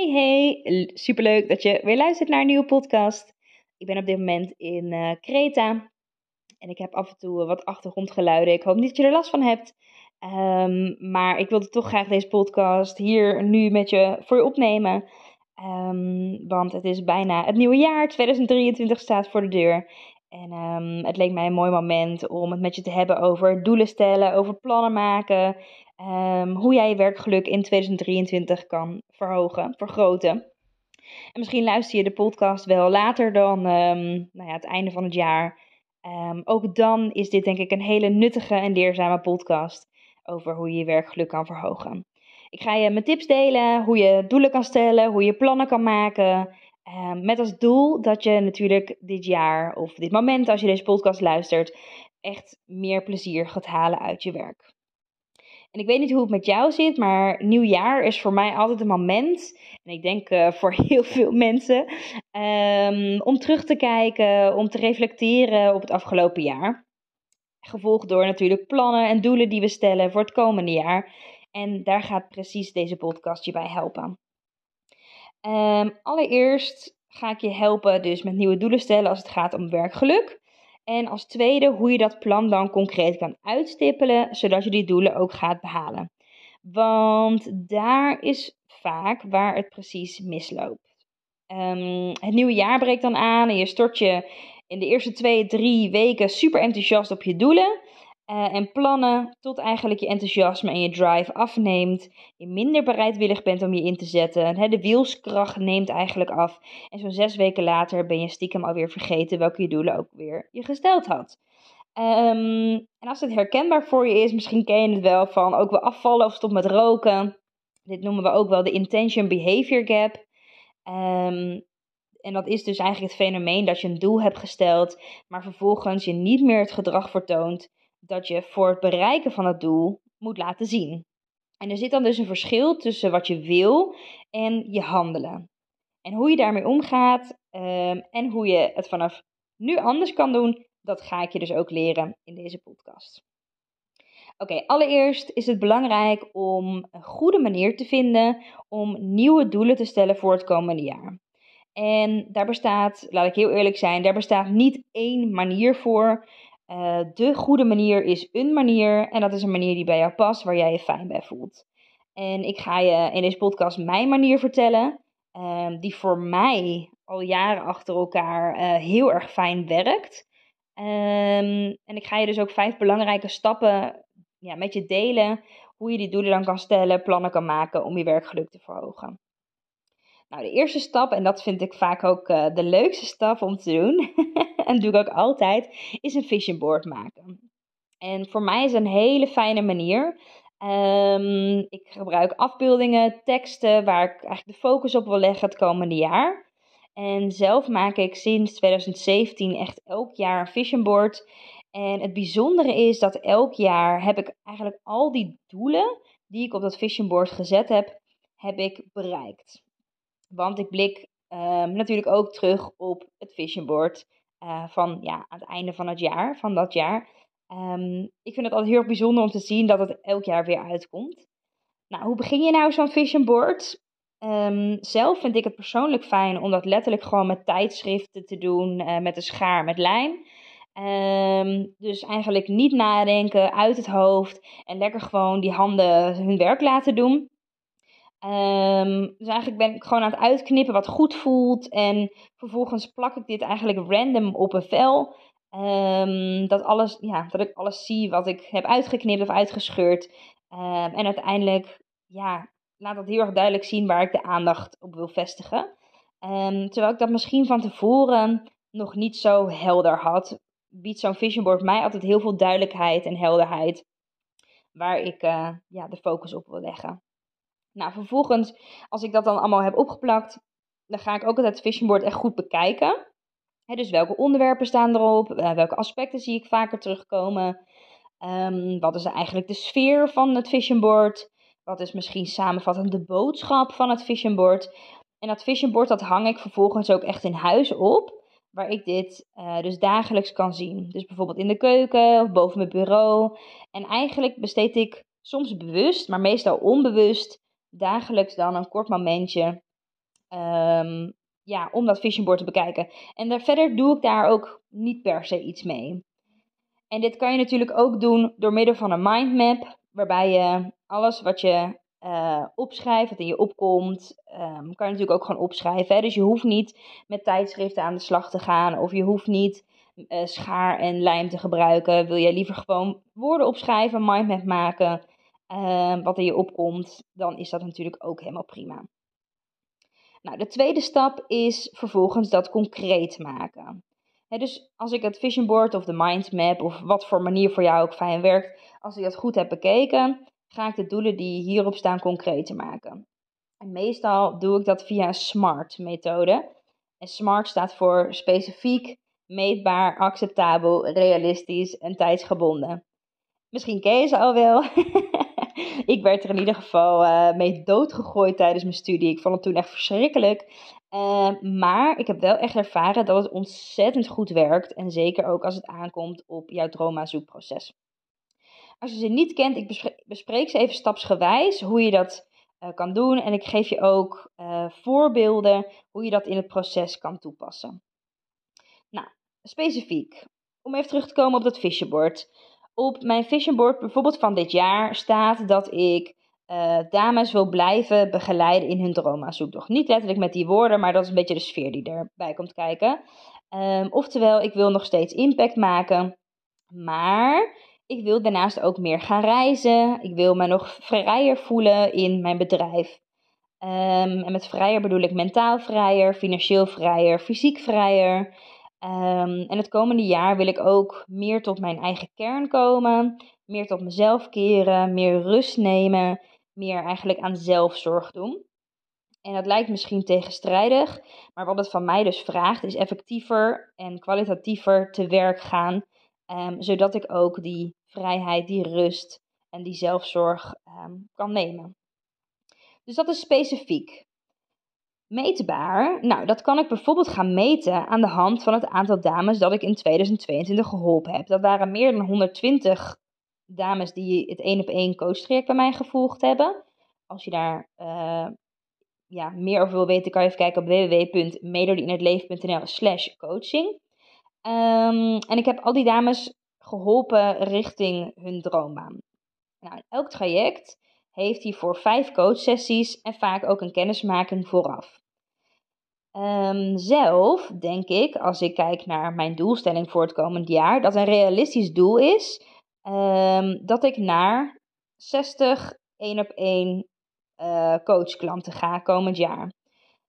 Hey hey, superleuk dat je weer luistert naar een nieuwe podcast. Ik ben op dit moment in uh, Kreta en ik heb af en toe wat achtergrondgeluiden. Ik hoop niet dat je er last van hebt. Um, maar ik wilde toch graag deze podcast hier nu met je voor je opnemen. Um, want het is bijna het nieuwe jaar. 2023 staat voor de deur. En um, het leek mij een mooi moment om het met je te hebben over doelen stellen, over plannen maken. Um, hoe jij je werkgeluk in 2023 kan verhogen, vergroten. En misschien luister je de podcast wel later dan um, nou ja, het einde van het jaar. ook dan is dit denk ik een hele nuttige en leerzame podcast over hoe je je werkgeluk kan verhogen. Ik ga je mijn tips delen, hoe je doelen kan stellen, hoe je plannen kan maken. Met als doel dat je natuurlijk dit jaar of dit moment, als je deze podcast luistert, echt meer plezier gaat halen uit je werk. En ik weet niet hoe het met jou zit, maar nieuwjaar is voor mij altijd een moment, en ik denk uh, voor heel veel mensen, um, om terug te kijken, om te reflecteren op het afgelopen jaar. Gevolgd door natuurlijk plannen en doelen die we stellen voor het komende jaar. En daar gaat precies deze podcast je bij helpen. Um, allereerst ga ik je helpen dus met nieuwe doelen stellen als het gaat om werkgeluk. En als tweede hoe je dat plan dan concreet kan uitstippelen, zodat je die doelen ook gaat behalen. Want daar is vaak waar het precies misloopt. Um, het nieuwe jaar breekt dan aan en je stort je in de eerste twee, drie weken super enthousiast op je doelen. Uh, en plannen tot eigenlijk je enthousiasme en je drive afneemt. Je minder bereidwillig bent om je in te zetten. De wielskracht neemt eigenlijk af. En zo'n zes weken later ben je stiekem alweer vergeten welke je doelen ook weer je gesteld had. Um, en als het herkenbaar voor je is, misschien ken je het wel van ook wel afvallen of stop met roken. Dit noemen we ook wel de intention behavior gap. Um, en dat is dus eigenlijk het fenomeen dat je een doel hebt gesteld, maar vervolgens je niet meer het gedrag vertoont dat je voor het bereiken van het doel moet laten zien. En er zit dan dus een verschil tussen wat je wil en je handelen. En hoe je daarmee omgaat um, en hoe je het vanaf nu anders kan doen, dat ga ik je dus ook leren in deze podcast. Oké, allereerst is het belangrijk om een goede manier te vinden om nieuwe doelen te stellen voor het komende jaar. En daar bestaat, laat ik heel eerlijk zijn, daar bestaat niet één manier voor. Uh, de goede manier is een manier en dat is een manier die bij jou past, waar jij je fijn bij voelt. En ik ga je in deze podcast mijn manier vertellen, uh, die voor mij al jaren achter elkaar uh, heel erg fijn werkt. Um, en ik ga je dus ook vijf belangrijke stappen ja, met je delen, hoe je die doelen dan kan stellen, plannen kan maken om je werkgeluk te verhogen. Nou, de eerste stap, en dat vind ik vaak ook uh, de leukste stap om te doen, en doe ik ook altijd, is een vision board maken. En voor mij is een hele fijne manier. Um, ik gebruik afbeeldingen, teksten waar ik eigenlijk de focus op wil leggen het komende jaar. En zelf maak ik sinds 2017 echt elk jaar een vision board. En het bijzondere is dat elk jaar heb ik eigenlijk al die doelen die ik op dat vision board gezet heb, heb ik bereikt. Want ik blik um, natuurlijk ook terug op het vision board uh, van ja, aan het einde van het jaar, van dat jaar. Um, ik vind het altijd heel bijzonder om te zien dat het elk jaar weer uitkomt. Nou, hoe begin je nou zo'n vision board? Um, zelf vind ik het persoonlijk fijn om dat letterlijk gewoon met tijdschriften te doen, uh, met een schaar, met lijm. Um, dus eigenlijk niet nadenken, uit het hoofd en lekker gewoon die handen hun werk laten doen. Um, dus eigenlijk ben ik gewoon aan het uitknippen wat goed voelt. En vervolgens plak ik dit eigenlijk random op een vel. Um, dat, alles, ja, dat ik alles zie wat ik heb uitgeknipt of uitgescheurd. Um, en uiteindelijk ja, laat dat heel erg duidelijk zien waar ik de aandacht op wil vestigen. terwijl ik dat misschien van tevoren nog niet zo helder had, biedt zo'n vision board mij altijd heel veel duidelijkheid en helderheid. waar ik uh, ja, de focus op wil leggen. Nou, vervolgens, als ik dat dan allemaal heb opgeplakt, dan ga ik ook altijd het vision board echt goed bekijken. dus welke onderwerpen staan erop? Uh, welke aspecten zie ik vaker terugkomen? Um, wat is eigenlijk de sfeer van het vision board? Wat is misschien samenvattend de boodschap van het vision board? En dat vision board dat hang ik vervolgens ook echt in huis op. Waar ik dit uh, dus dagelijks kan zien. Dus bijvoorbeeld in de keuken of boven mijn bureau. En eigenlijk besteed ik soms bewust, maar meestal onbewust, dagelijks dan een kort momentje um, ja, om dat vision board te bekijken. En verder doe ik daar ook niet per se iets mee. En dit kan je natuurlijk ook doen door middel van een mindmap, waarbij je alles wat je uh, opschrijft, wat in je opkomt, um, kan je natuurlijk ook gewoon opschrijven. Hè? Dus je hoeft niet met tijdschriften aan de slag te gaan of je hoeft niet uh, schaar en lijm te gebruiken. Wil je liever gewoon woorden opschrijven, mindmap maken, uh, wat in je opkomt, dan is dat natuurlijk ook helemaal prima. Nou, de tweede stap is vervolgens dat concreet maken. dus als ik het vision board of de mindmap of wat voor manier voor jou ook fijn werkt, als ik dat goed heb bekeken, ga ik de doelen die hierop staan concreet maken. En meestal doe ik dat via een SMART methode. En SMART staat voor specifiek, meetbaar, acceptabel, realistisch en tijdsgebonden. Misschien ken je ze al wel. ik werd er in ieder geval uh, mee doodgegooid tijdens mijn studie. Ik vond het toen echt verschrikkelijk. Uh, maar ik heb wel echt ervaren dat het ontzettend goed werkt. En zeker ook als het aankomt op jouw droomzoekproces. Als je ze niet kent, ik bespreek, ze even stapsgewijs hoe je dat uh, kan doen. En ik geef je ook voorbeelden hoe je dat in het proces kan toepassen. Nou, specifiek. Om even terug te komen op dat visionboard op mijn vision board, bijvoorbeeld van dit jaar, staat dat ik uh, dames wil blijven begeleiden in hun droomaanzoektocht. Niet letterlijk met die woorden, maar dat is een beetje de sfeer die erbij komt kijken. Um, oftewel, ik wil nog steeds impact maken, maar ik wil daarnaast ook meer gaan reizen. Ik wil me nog vrijer voelen in mijn bedrijf. Um, en met vrijer bedoel ik mentaal vrijer, financieel vrijer, fysiek vrijer. Um, en het komende jaar wil ik ook meer tot mijn eigen kern komen, meer tot mezelf keren, meer rust nemen, meer eigenlijk aan zelfzorg doen. En dat lijkt misschien tegenstrijdig, maar wat het van mij dus vraagt is effectiever en kwalitatiever te werk gaan, um, zodat ik ook die vrijheid, die rust en die zelfzorg um, kan nemen. Dus dat is specifiek. Meetbaar? Nou, dat kan ik bijvoorbeeld gaan meten aan de hand van het aantal dames dat ik in 2022 geholpen heb. Dat waren meer dan 120 dames die het één op één coachtraject bij mij gevolgd hebben. Als je daar uh, ja, meer over wil weten, kan je even kijken op www.melodieinhetleven.nl slash coaching. Um, en ik heb al die dames geholpen richting hun droombaan. Nou, elk traject heeft hiervoor vijf coachsessies en vaak ook een kennismaking vooraf. Um, zelf denk ik, als ik kijk naar mijn doelstelling voor het komend jaar, dat een realistisch doel is um, dat ik naar 60 één op één uh, coachklanten ga komend jaar.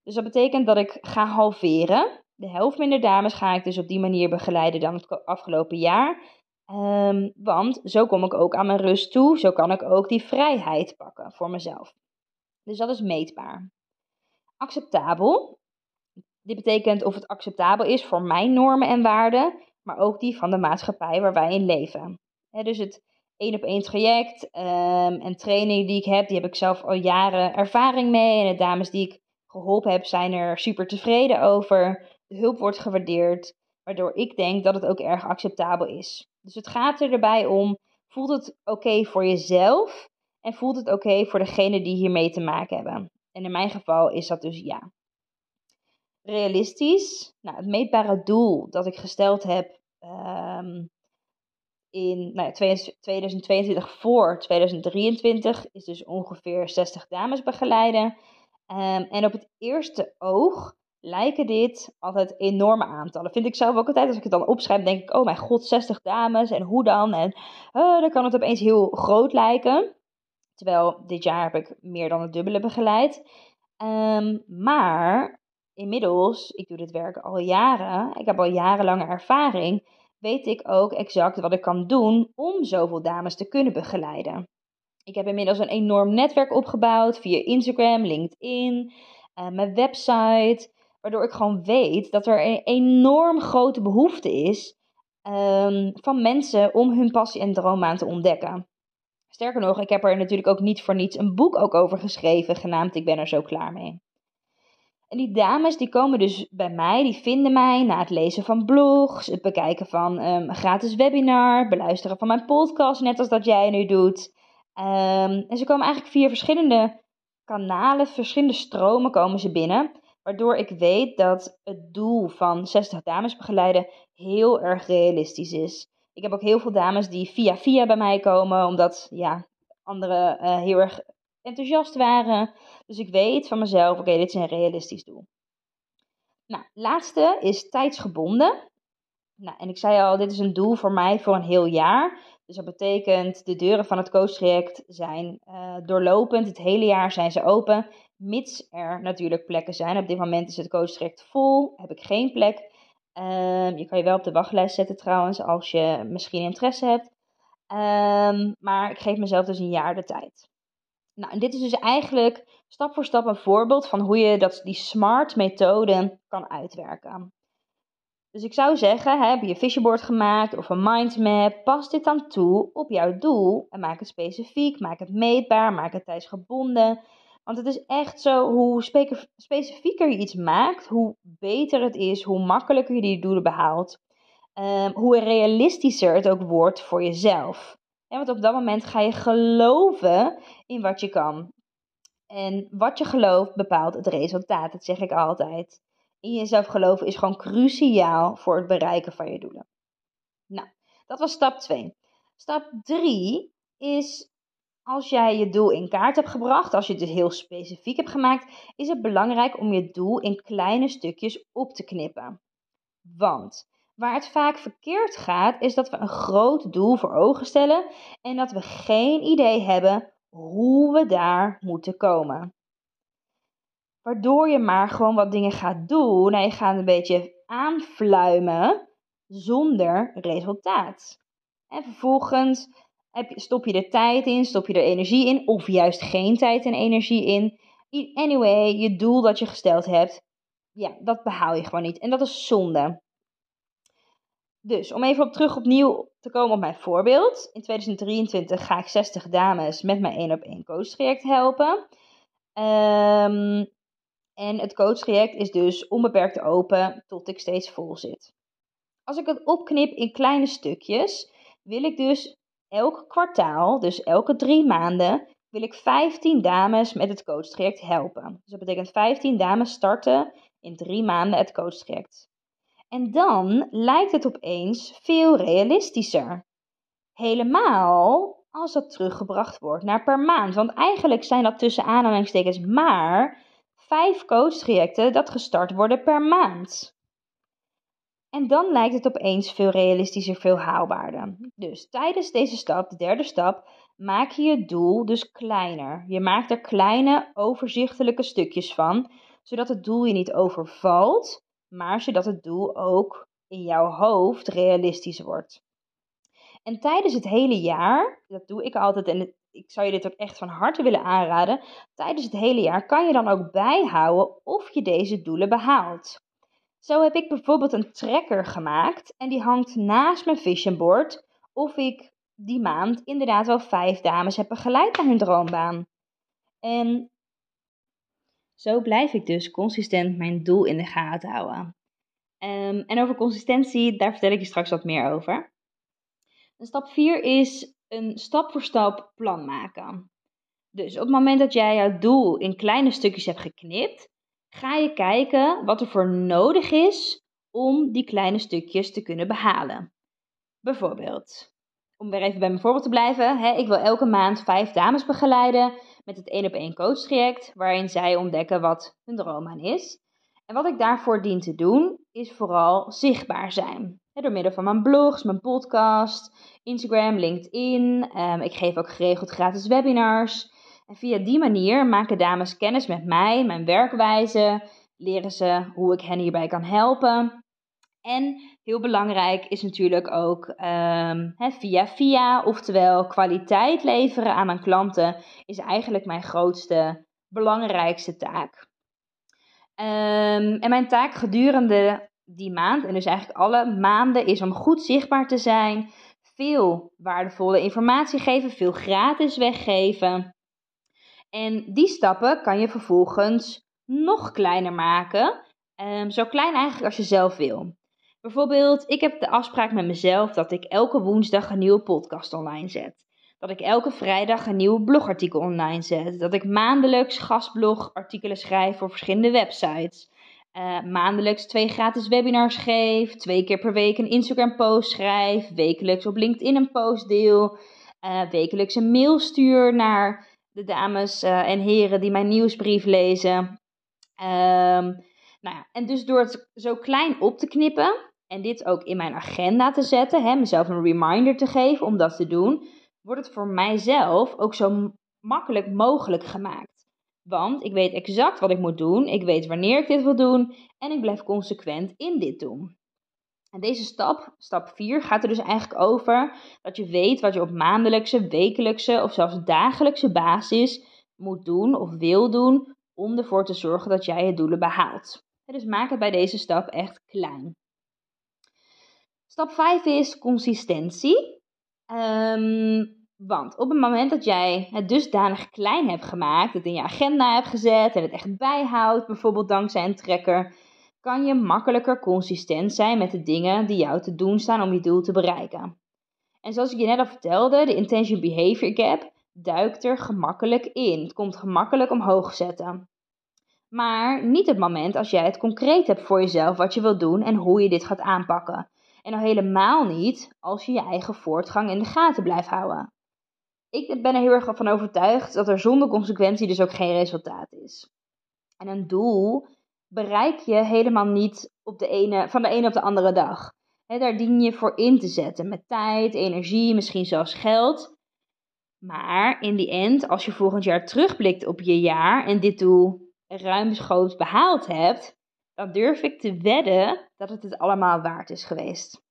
Dus dat betekent dat ik ga halveren. De helft minder dames ga ik dus op die manier begeleiden dan het afgelopen jaar. Um, want zo kom ik ook aan mijn rust toe. Zo kan ik ook die vrijheid pakken voor mezelf. Dus dat is meetbaar. Acceptabel. Dit betekent of het acceptabel is voor mijn normen en waarden, maar ook die van de maatschappij waar wij in leven. dus het één op één traject um, en training die ik heb, die heb ik zelf al jaren ervaring mee. En de dames die ik geholpen heb, zijn er super tevreden over. De hulp wordt gewaardeerd, waardoor ik denk dat het ook erg acceptabel is. Dus het gaat er erbij om, voelt het oké voor jezelf en voelt het oké voor degene die hiermee te maken hebben? En in mijn geval is dat dus ja. Realistisch. Nou, het meetbare doel dat ik gesteld heb um, in nou ja, 2022 voor 2023 is dus ongeveer 60 dames begeleiden. Um, en op het eerste oog lijken dit altijd enorme aantallen. Vind ik zelf ook altijd, als ik het dan opschrijf, denk ik, oh mijn god, 60 dames en hoe dan? En uh, dan kan het opeens heel groot lijken. Terwijl dit jaar heb ik meer dan het dubbele begeleid. Um, maar inmiddels, ik doe dit werk al jaren, ik heb al jarenlange ervaring, weet ik ook exact wat ik kan doen om zoveel dames te kunnen begeleiden. Ik heb inmiddels een enorm netwerk opgebouwd via Instagram, LinkedIn, uh, mijn website. Waardoor ik gewoon weet dat er een enorm grote behoefte is um, van mensen om hun passie en droombaan te ontdekken. Sterker nog, ik heb er natuurlijk ook niet voor niets een boek ook over geschreven, genaamd Ik ben er zo klaar mee. En die dames die komen dus bij mij, die vinden mij na het lezen van blogs, het bekijken van um, een gratis webinar, beluisteren van mijn podcast, net als dat jij nu doet. Um, en ze komen eigenlijk via verschillende kanalen, verschillende stromen komen ze binnen. Waardoor ik weet dat het doel van 60 dames begeleiden heel erg realistisch is. Ik heb ook heel veel dames die via via bij mij komen, omdat ja, anderen uh, heel erg enthousiast waren. Dus ik weet van mezelf, oké, dit is een realistisch doel. Nou, laatste is tijdsgebonden. Nou, en ik zei al, dit is een doel voor mij voor een heel jaar. Dus dat betekent, de deuren van het coachtraject zijn uh, doorlopend. Het hele jaar zijn ze open, mits er natuurlijk plekken zijn. Op dit moment is het coachtraject vol, heb ik geen plek. Um, je kan je wel op de wachtlijst zetten trouwens, als je misschien interesse hebt. Um, maar ik geef mezelf dus een jaar de tijd. Nou, dit is dus eigenlijk stap voor stap een voorbeeld van hoe je dat, die SMART methode kan uitwerken. Dus ik zou zeggen, heb je een visionboard gemaakt of een mindmap, pas dit dan toe op jouw doel en maak het specifiek, maak het meetbaar, maak het tijdsgebonden. Want het is echt zo, hoe specifieker je iets maakt, hoe beter het is, hoe makkelijker je die doelen behaalt. Um, hoe realistischer het ook wordt voor jezelf. Want op dat moment ga je geloven in wat je kan. En wat je gelooft bepaalt het resultaat. Dat zeg ik altijd. In jezelf geloven is gewoon cruciaal voor het bereiken van je doelen. Nou, dat was stap 2. Stap 3 is als jij je doel in kaart hebt gebracht, als je het dus heel specifiek hebt gemaakt, is het belangrijk om je doel in kleine stukjes op te knippen. Want waar het vaak verkeerd gaat, is dat we een groot doel voor ogen stellen en dat we geen idee hebben hoe we daar moeten komen. Waardoor je maar gewoon wat dingen gaat doen en je gaat een beetje aanfluimen zonder resultaat. En vervolgens stop je er tijd in, stop je er energie in, of juist geen tijd en energie in. Anyway, je doel dat je gesteld hebt, ja, dat behaal je gewoon niet. En dat is zonde. Dus om even op terug opnieuw te komen op mijn voorbeeld. In 2023 ga ik 60 dames met mijn 1 op 1 coach traject helpen. Um, en het coachtraject is dus onbeperkt open tot ik steeds vol zit. Als ik het opknip in kleine stukjes, wil ik dus elk kwartaal, dus elke drie maanden, wil ik 15 dames met het coachtraject helpen. Dus dat betekent 15 dames starten in drie maanden het coachtraject. En dan lijkt het opeens veel realistischer. Helemaal als dat teruggebracht wordt naar per maand. Want eigenlijk zijn dat tussen aanhalingstekens maar vijf coachtrajecten dat gestart worden per maand. En dan lijkt het opeens veel realistischer, veel haalbaarder. Dus tijdens deze stap, de derde stap, maak je je doel dus kleiner. Je maakt er kleine, overzichtelijke stukjes van, zodat het doel je niet overvalt, maar zodat het doel ook in jouw hoofd realistisch wordt. En tijdens het hele jaar, dat doe ik altijd en ik zou je dit ook echt van harte willen aanraden. Tijdens het hele jaar kan je dan ook bijhouden of je deze doelen behaalt. Zo heb ik bijvoorbeeld een tracker gemaakt en die hangt naast mijn vision board of ik die maand inderdaad wel vijf dames heb begeleid naar hun droombaan. En zo blijf ik dus consistent mijn doel in de gaten houden. Um, en over consistentie, daar vertel ik je straks wat meer over. Stap 4 is een stap voor stap plan maken. Dus op het moment dat jij jouw doel in kleine stukjes hebt geknipt, ga je kijken wat er voor nodig is om die kleine stukjes te kunnen behalen. Bijvoorbeeld, om weer even bij mijn voorbeeld te blijven, hè, ik wil elke maand vijf dames begeleiden met het 1 op 1 coach traject, waarin zij ontdekken wat hun droombaan is. En wat ik daarvoor dien te doen, is vooral zichtbaar zijn. Door middel van mijn blogs, mijn podcast, Instagram, LinkedIn. Ehm, ik geef ook geregeld gratis webinars. En via die manier maken dames kennis met mij, mijn werkwijze, leren ze hoe ik hen hierbij kan helpen. En heel belangrijk is natuurlijk ook um, via via, oftewel kwaliteit leveren aan mijn klanten, is eigenlijk mijn grootste, belangrijkste taak. Um, en mijn taak gedurende die maand, en dus eigenlijk alle maanden, is om goed zichtbaar te zijn, veel waardevolle informatie geven, veel gratis weggeven. En die stappen kan je vervolgens nog kleiner maken. Um, zo klein eigenlijk als je zelf wil. Bijvoorbeeld, ik heb de afspraak met mezelf dat ik elke woensdag een nieuwe podcast online zet. Dat ik elke vrijdag een nieuw blogartikel online zet. Dat ik maandelijks gastblogartikelen schrijf voor verschillende websites. Uh, maandelijks twee gratis webinars geef. Twee keer per week een Instagram post schrijf. Wekelijks op LinkedIn een post deel. Uh, wekelijks een mail stuur naar de dames uh, en heren die mijn nieuwsbrief lezen. Um, nou ja, en dus door het zo klein op te knippen en dit ook in mijn agenda te zetten, hè, mezelf een reminder te geven om dat te doen, wordt het voor mijzelf ook zo makkelijk mogelijk gemaakt. Want ik weet exact wat ik moet doen, ik weet wanneer ik dit wil doen en ik blijf consequent in dit doen. En deze stap, stap 4, gaat er dus eigenlijk over dat je weet wat je op maandelijkse, wekelijkse of zelfs dagelijkse basis moet doen of wil doen om ervoor te zorgen dat jij je doelen behaalt. Dus maak het bij deze stap echt klein. Stap 5 is consistentie. Um, want op het moment dat jij het dusdanig klein hebt gemaakt, het in je agenda hebt gezet en het echt bijhoudt, bijvoorbeeld dankzij een tracker, kan je makkelijker consistent zijn met de dingen die jou te doen staan om je doel te bereiken. En zoals ik je net al vertelde, de Intention Behavior Gap duikt er gemakkelijk in. Het komt gemakkelijk omhoog zetten. Maar niet het moment als jij het concreet hebt voor jezelf wat je wilt doen en hoe je dit gaat aanpakken. En al helemaal niet als je je eigen voortgang in de gaten blijft houden. Ik ben er heel erg van overtuigd dat er zonder consequentie dus ook geen resultaat is. En een doel bereik je helemaal niet op de ene, van de ene op de andere dag. daar dien je voor in te zetten met tijd, energie, misschien zelfs geld. Maar in die end, als je volgend jaar terugblikt op je jaar en dit doel ruimschoots behaald hebt, dan durf ik te wedden dat het het allemaal waard is geweest.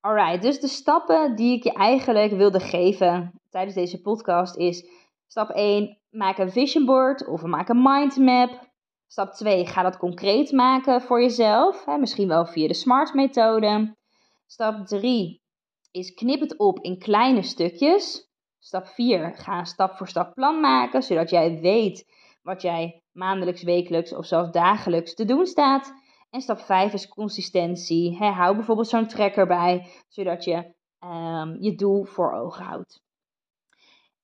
Alright, dus de stappen die ik je eigenlijk wilde geven tijdens deze podcast is: stap 1, maak een vision board of maak een mindmap. Stap 2, ga dat concreet maken voor jezelf, hè, misschien wel via de SMART methode. Stap 3 is knip het op in kleine stukjes. Stap 4, ga een stap voor stap plan maken, zodat jij weet wat jij maandelijks, wekelijks of zelfs dagelijks te doen staat. En stap 5 is consistentie. He, hou bijvoorbeeld zo'n tracker bij, zodat je um, je doel voor ogen houdt.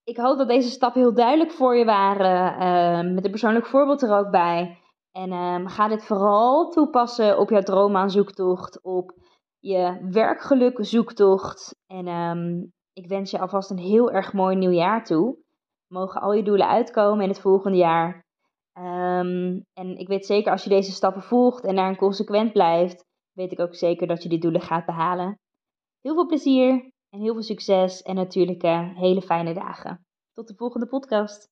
Ik hoop dat deze stappen heel duidelijk voor je waren, um, met een persoonlijk voorbeeld er ook bij. En um, ga dit vooral toepassen op jouw droomaanzoektocht, op je werkgeluk zoektocht. En ik wens je alvast een heel erg mooi nieuwjaar toe. Mogen al je doelen uitkomen in het volgende jaar. Um, en ik weet zeker als je deze stappen volgt en daarin consequent blijft, weet ik ook zeker dat je die doelen gaat behalen. Heel veel plezier en heel veel succes en natuurlijk uh, hele fijne dagen. Tot de volgende podcast.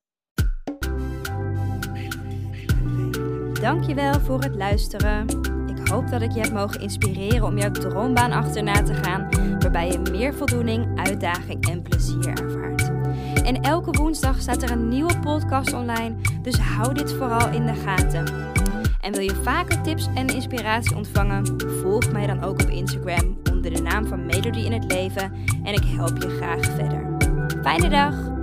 Dankjewel voor het luisteren. Ik hoop dat ik je heb mogen inspireren om jouw droombaan achterna te gaan, waarbij je meer voldoening, uitdaging en plezier ervaart. En elke woensdag staat er een nieuwe podcast online, dus hou dit vooral in de gaten. En wil je vaker tips en inspiratie ontvangen? Volg mij dan ook op Instagram onder de naam van Melody in het Leven en ik help je graag verder. Fijne dag!